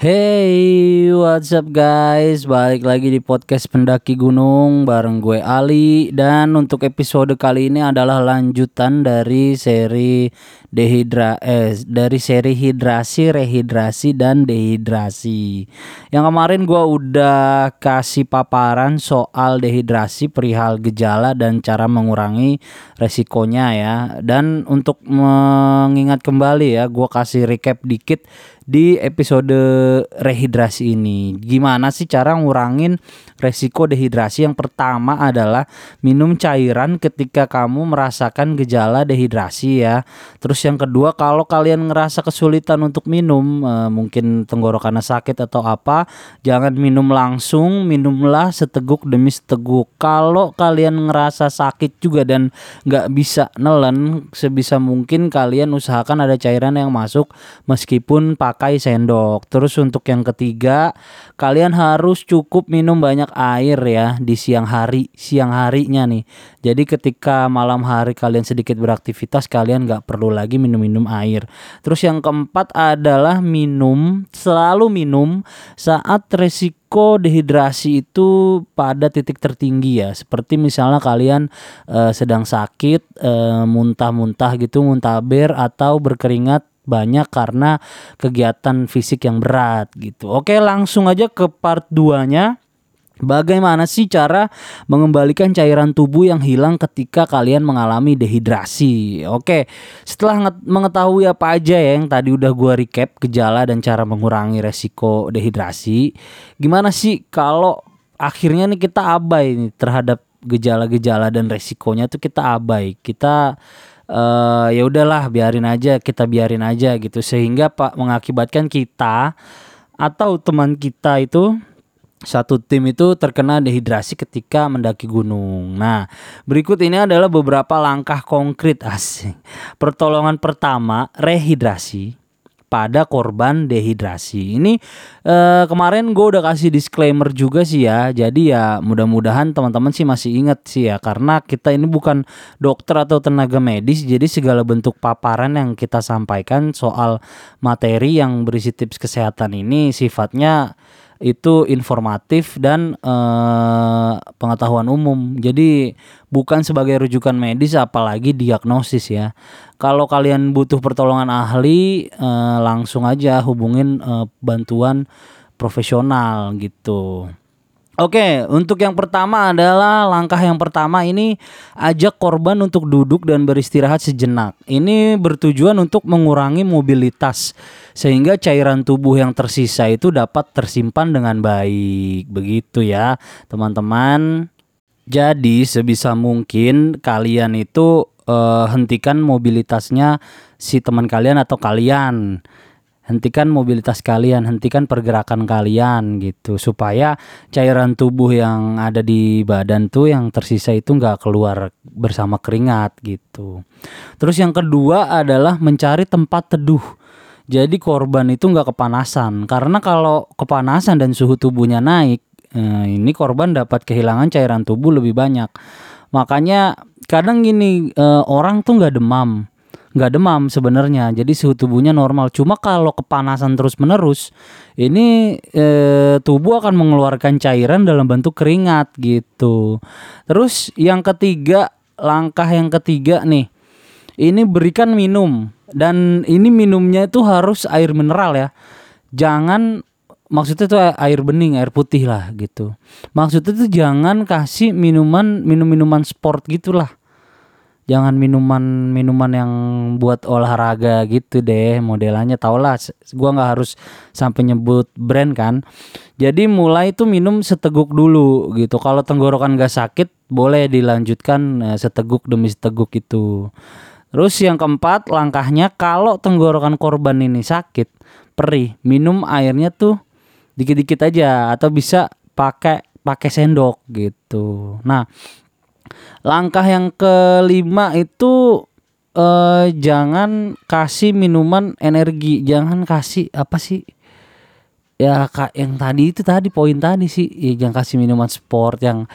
Hey, what's up guys? Balik lagi di podcast Pendaki Gunung bareng gue Ali dan untuk episode kali ini adalah lanjutan dari seri dehidra eh dari seri hidrasi, rehidrasi dan dehidrasi. Yang kemarin gue udah kasih paparan soal dehidrasi, perihal gejala dan cara mengurangi resikonya ya. Dan untuk mengingat kembali ya, gue kasih recap dikit di episode rehidrasi ini. Gimana sih cara ngurangin resiko dehidrasi? Yang pertama adalah minum cairan ketika kamu merasakan gejala dehidrasi ya. Terus yang kedua kalau kalian ngerasa kesulitan untuk minum, e, mungkin tenggorokannya sakit atau apa, jangan minum langsung, minumlah seteguk demi seteguk. Kalau kalian ngerasa sakit juga dan nggak bisa nelen, sebisa mungkin kalian usahakan ada cairan yang masuk meskipun pakai sendok. Terus untuk yang ketiga, kalian harus cukup minum banyak air ya di siang hari, siang harinya nih. Jadi ketika malam hari kalian sedikit beraktivitas, kalian nggak perlu lagi minum-minum air. Terus yang keempat adalah minum, selalu minum saat resiko dehidrasi itu pada titik tertinggi ya seperti misalnya kalian uh, sedang sakit uh, muntah-muntah gitu muntaber atau berkeringat banyak karena kegiatan fisik yang berat gitu. Oke, langsung aja ke part 2-nya. Bagaimana sih cara mengembalikan cairan tubuh yang hilang ketika kalian mengalami dehidrasi? Oke, setelah mengetahui apa aja ya yang tadi udah gua recap gejala dan cara mengurangi resiko dehidrasi, gimana sih kalau akhirnya nih kita abai nih terhadap gejala-gejala dan resikonya tuh kita abai. Kita uh, ya udahlah biarin aja kita biarin aja gitu sehingga pak mengakibatkan kita atau teman kita itu satu tim itu terkena dehidrasi ketika mendaki gunung. Nah, berikut ini adalah beberapa langkah konkret asing. Pertolongan pertama, rehidrasi pada korban dehidrasi. Ini eh, kemarin gue udah kasih disclaimer juga sih ya. Jadi ya mudah-mudahan teman-teman sih masih ingat sih ya karena kita ini bukan dokter atau tenaga medis. Jadi segala bentuk paparan yang kita sampaikan soal materi yang berisi tips kesehatan ini sifatnya itu informatif dan eh, pengetahuan umum. Jadi bukan sebagai rujukan medis apalagi diagnosis ya. Kalau kalian butuh pertolongan ahli eh, langsung aja hubungin eh, bantuan profesional gitu. Oke, untuk yang pertama adalah langkah yang pertama ini ajak korban untuk duduk dan beristirahat sejenak. Ini bertujuan untuk mengurangi mobilitas sehingga cairan tubuh yang tersisa itu dapat tersimpan dengan baik. Begitu ya, teman-teman. Jadi sebisa mungkin kalian itu uh, hentikan mobilitasnya si teman kalian atau kalian hentikan mobilitas kalian, hentikan pergerakan kalian gitu supaya cairan tubuh yang ada di badan tuh yang tersisa itu nggak keluar bersama keringat gitu. Terus yang kedua adalah mencari tempat teduh. Jadi korban itu nggak kepanasan karena kalau kepanasan dan suhu tubuhnya naik, eh, ini korban dapat kehilangan cairan tubuh lebih banyak. Makanya kadang gini eh, orang tuh nggak demam nggak demam sebenarnya. Jadi suhu tubuhnya normal. Cuma kalau kepanasan terus menerus ini e, tubuh akan mengeluarkan cairan dalam bentuk keringat gitu. Terus yang ketiga langkah yang ketiga nih ini berikan minum. Dan ini minumnya itu harus air mineral ya. Jangan maksudnya itu air bening air putih lah gitu. Maksudnya itu jangan kasih minuman minum minuman sport gitulah jangan minuman minuman yang buat olahraga gitu deh modelannya. Tau lah gua nggak harus sampai nyebut brand kan. Jadi mulai itu minum seteguk dulu gitu. Kalau tenggorokan gak sakit boleh dilanjutkan eh, seteguk demi seteguk itu. Terus yang keempat langkahnya kalau tenggorokan korban ini sakit perih minum airnya tuh dikit-dikit aja atau bisa pakai pakai sendok gitu. Nah Langkah yang kelima itu eh, jangan kasih minuman energi, jangan kasih apa sih? Ya kak yang tadi itu tadi poin tadi sih, ya, jangan kasih minuman sport yang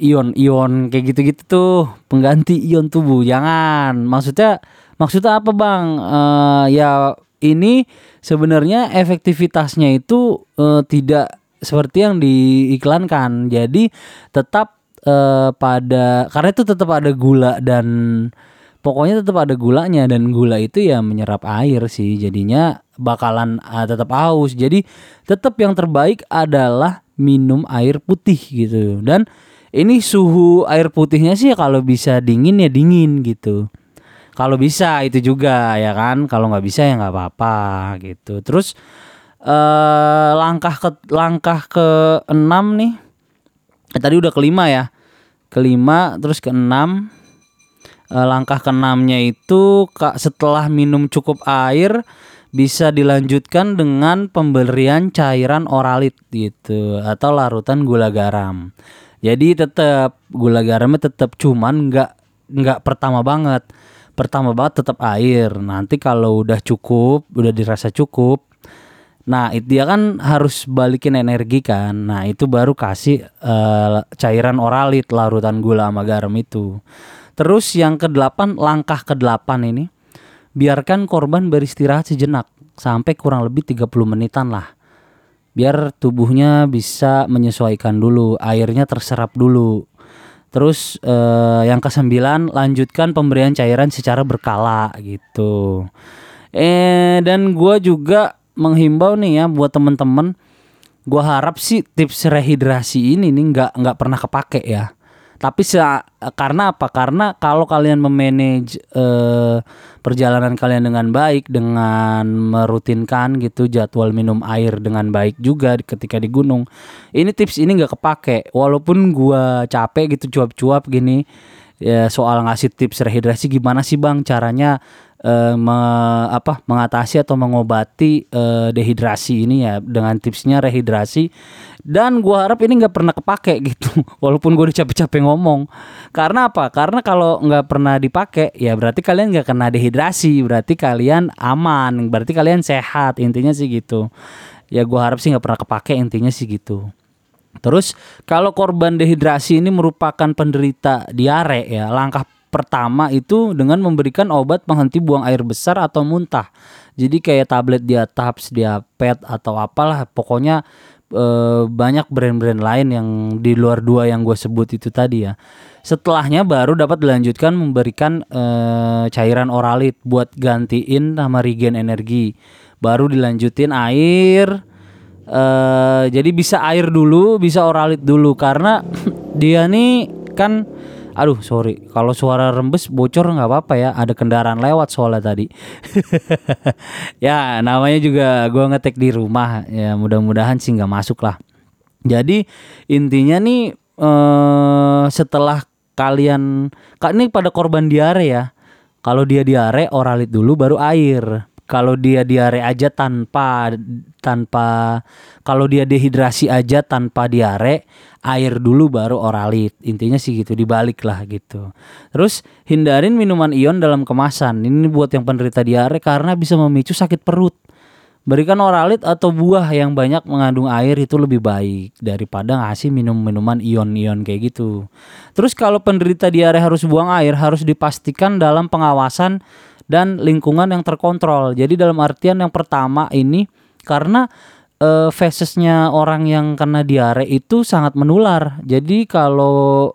ion-ion kayak gitu-gitu tuh pengganti ion tubuh, jangan. Maksudnya maksudnya apa bang? Uh, ya ini sebenarnya efektivitasnya itu uh, tidak seperti yang diiklankan. Jadi tetap uh, pada karena itu tetap ada gula dan pokoknya tetap ada gulanya dan gula itu ya menyerap air sih. Jadinya bakalan uh, tetap haus. Jadi tetap yang terbaik adalah minum air putih gitu. Dan ini suhu air putihnya sih ya kalau bisa dingin ya dingin gitu. Kalau bisa itu juga ya kan. Kalau nggak bisa ya nggak apa-apa gitu. Terus eh, langkah ke langkah ke enam nih. Eh, tadi udah kelima ya. Kelima terus ke enam. Eh, langkah keenamnya itu kak setelah minum cukup air bisa dilanjutkan dengan pemberian cairan oralit gitu atau larutan gula garam. Jadi tetap gula garamnya tetap cuman nggak nggak pertama banget. Pertama banget tetap air. Nanti kalau udah cukup, udah dirasa cukup, Nah, itu dia kan harus balikin energi kan. Nah, itu baru kasih uh, cairan oralit larutan gula sama garam itu. Terus yang kedelapan, langkah kedelapan ini biarkan korban beristirahat sejenak sampai kurang lebih 30 menitan lah. Biar tubuhnya bisa menyesuaikan dulu, airnya terserap dulu. Terus uh, yang kesembilan lanjutkan pemberian cairan secara berkala gitu. Eh dan gue juga menghimbau nih ya buat temen-temen. Gue harap sih tips rehidrasi ini nih nggak nggak pernah kepake ya. Tapi se karena apa? Karena kalau kalian memanage eh, perjalanan kalian dengan baik dengan merutinkan gitu jadwal minum air dengan baik juga ketika di gunung ini tips ini nggak kepake. Walaupun gue capek gitu cuap-cuap gini ya soal ngasih tips rehidrasi gimana sih bang? Caranya uh, me, apa mengatasi atau mengobati uh, dehidrasi ini ya dengan tipsnya rehidrasi. Dan gua harap ini nggak pernah kepake gitu walaupun gue udah capek-capek ngomong. Karena apa? Karena kalau nggak pernah dipakai ya berarti kalian nggak kena dehidrasi berarti kalian aman berarti kalian sehat intinya sih gitu. Ya gua harap sih nggak pernah kepake intinya sih gitu. Terus kalau korban dehidrasi ini merupakan penderita diare ya, langkah pertama itu dengan memberikan obat penghenti buang air besar atau muntah. Jadi kayak tablet diataps, diapet atau apalah pokoknya e, banyak brand-brand lain yang di luar dua yang gue sebut itu tadi ya. Setelahnya baru dapat dilanjutkan memberikan e, cairan oralit buat gantiin sama regen energi. Baru dilanjutin air. E, jadi bisa air dulu, bisa oralit dulu karena dia nih kan Aduh sorry kalau suara rembes bocor nggak apa-apa ya ada kendaraan lewat soalnya tadi. ya namanya juga gue ngetek di rumah ya mudah-mudahan sih nggak masuk lah. Jadi intinya nih eh, setelah kalian kak ini pada korban diare ya. Kalau dia diare oralit dulu baru air kalau dia diare aja tanpa tanpa kalau dia dehidrasi aja tanpa diare air dulu baru oralit. Intinya sih gitu dibalik lah gitu. Terus hindarin minuman ion dalam kemasan. Ini buat yang penderita diare karena bisa memicu sakit perut. Berikan oralit atau buah yang banyak mengandung air itu lebih baik daripada ngasih minum minuman ion-ion kayak gitu. Terus kalau penderita diare harus buang air harus dipastikan dalam pengawasan dan lingkungan yang terkontrol. Jadi dalam artian yang pertama ini karena uh, fesesnya orang yang kena diare itu sangat menular. Jadi kalau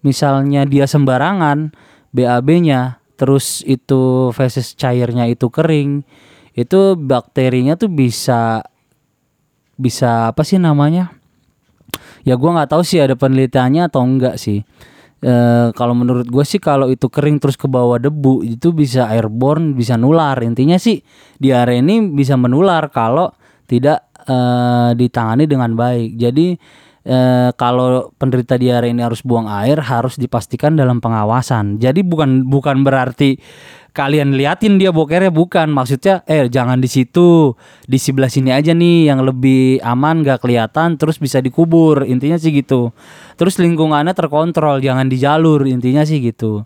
misalnya dia sembarangan BAB-nya terus itu feses cairnya itu kering, itu bakterinya tuh bisa bisa apa sih namanya? Ya gua nggak tahu sih ada penelitiannya atau enggak sih. E, kalau menurut gue sih kalau itu kering terus ke bawah debu itu bisa airborne bisa nular. Intinya sih diare ini bisa menular kalau tidak e, ditangani dengan baik. Jadi e, kalau penderita diare ini harus buang air harus dipastikan dalam pengawasan. Jadi bukan bukan berarti kalian liatin dia bokernya bukan. Maksudnya eh jangan di situ di sebelah sini aja nih yang lebih aman gak kelihatan terus bisa dikubur. Intinya sih gitu. Terus lingkungannya terkontrol jangan di jalur. Intinya sih gitu.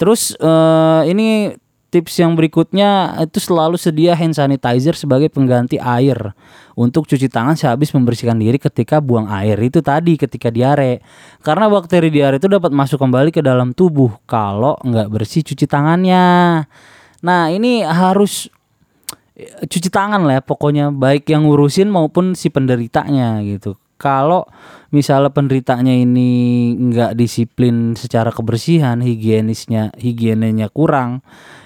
Terus uh, ini Tips yang berikutnya itu selalu sedia hand sanitizer sebagai pengganti air untuk cuci tangan sehabis membersihkan diri ketika buang air itu tadi ketika diare. Karena bakteri diare itu dapat masuk kembali ke dalam tubuh kalau nggak bersih cuci tangannya. Nah ini harus cuci tangan lah ya, pokoknya baik yang ngurusin maupun si penderitanya gitu kalau misalnya penderitanya ini nggak disiplin secara kebersihan higienisnya higienenya kurang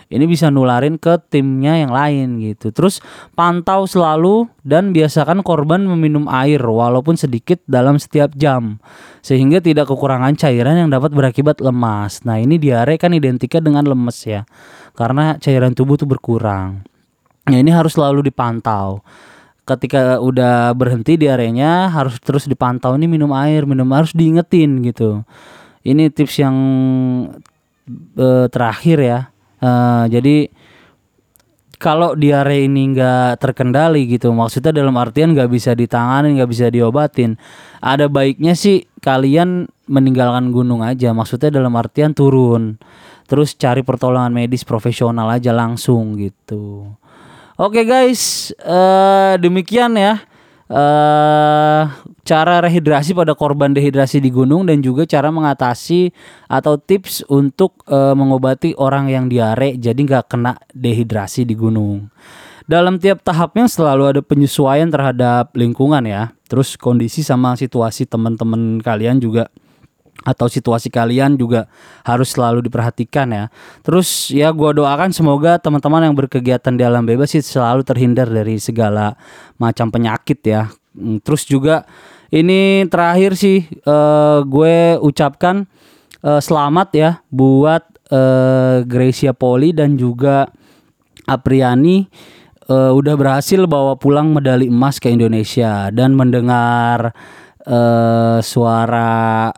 ini bisa nularin ke timnya yang lain gitu. Terus pantau selalu dan biasakan korban meminum air walaupun sedikit dalam setiap jam sehingga tidak kekurangan cairan yang dapat berakibat lemas. Nah, ini diare kan identiknya dengan lemes ya. Karena cairan tubuh tuh berkurang. Nah, ini harus selalu dipantau. Ketika udah berhenti diarenya harus terus dipantau nih minum air, minum harus diingetin gitu. Ini tips yang uh, terakhir ya Uh, jadi kalau diare ini nggak terkendali gitu, maksudnya dalam artian nggak bisa ditangani, nggak bisa diobatin, ada baiknya sih kalian meninggalkan gunung aja. Maksudnya dalam artian turun, terus cari pertolongan medis profesional aja langsung gitu. Oke guys, uh, demikian ya uh, cara rehidrasi pada korban dehidrasi di gunung dan juga cara mengatasi atau tips untuk uh, mengobati orang yang diare jadi nggak kena dehidrasi di gunung. Dalam tiap tahapnya selalu ada penyesuaian terhadap lingkungan ya. Terus kondisi sama situasi teman-teman kalian juga atau situasi kalian juga harus selalu diperhatikan ya. Terus ya gue doakan semoga teman-teman yang berkegiatan di alam bebas sih selalu terhindar dari segala macam penyakit ya. Hmm, terus juga ini terakhir sih uh, gue ucapkan uh, selamat ya buat uh, Gracia Poli dan juga Apriani uh, udah berhasil bawa pulang medali emas ke Indonesia dan mendengar uh, suara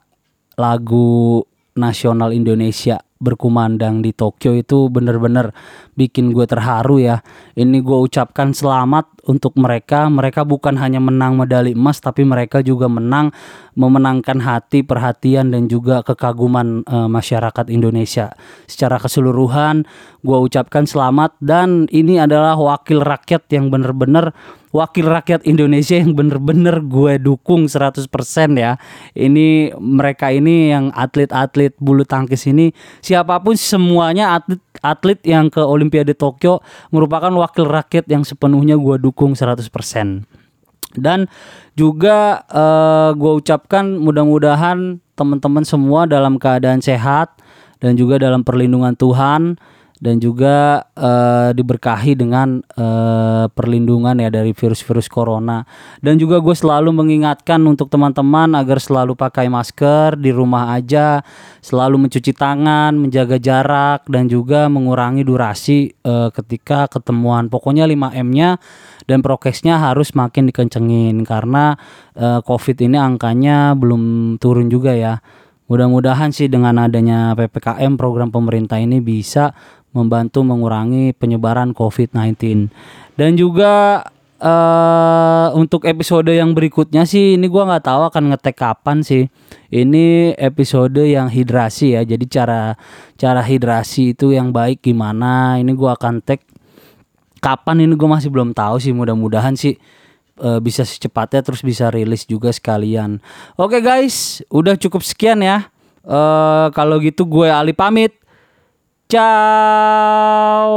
lagu nasional Indonesia berkumandang di Tokyo itu bener-bener bikin gue terharu ya. Ini gue ucapkan selamat untuk mereka. Mereka bukan hanya menang medali emas tapi mereka juga menang memenangkan hati, perhatian dan juga kekaguman e, masyarakat Indonesia. Secara keseluruhan gue ucapkan selamat dan ini adalah wakil rakyat yang bener-bener wakil rakyat Indonesia yang bener-bener gue dukung 100% ya. Ini mereka ini yang atlet-atlet bulu tangkis ini siapa pun semuanya atlet atlet yang ke Olimpiade Tokyo merupakan wakil rakyat yang sepenuhnya gue dukung 100%. Dan juga uh, gue ucapkan mudah-mudahan teman-teman semua dalam keadaan sehat dan juga dalam perlindungan Tuhan dan juga uh, diberkahi dengan uh, perlindungan ya dari virus-virus corona. Dan juga gue selalu mengingatkan untuk teman-teman agar selalu pakai masker di rumah aja selalu mencuci tangan menjaga jarak dan juga mengurangi durasi uh, ketika ketemuan. Pokoknya 5M nya dan prokesnya harus makin dikencengin karena uh, covid ini angkanya belum turun juga ya. Mudah-mudahan sih dengan adanya PPKM program pemerintah ini bisa membantu mengurangi penyebaran COVID-19. Dan juga uh, untuk episode yang berikutnya sih ini gua nggak tahu akan ngetek kapan sih. Ini episode yang hidrasi ya. Jadi cara cara hidrasi itu yang baik gimana? Ini gua akan tag kapan ini gue masih belum tahu sih. Mudah-mudahan sih uh, bisa secepatnya terus bisa rilis juga sekalian. Oke guys, udah cukup sekian ya. Uh, kalau gitu gue Ali pamit. Ciao.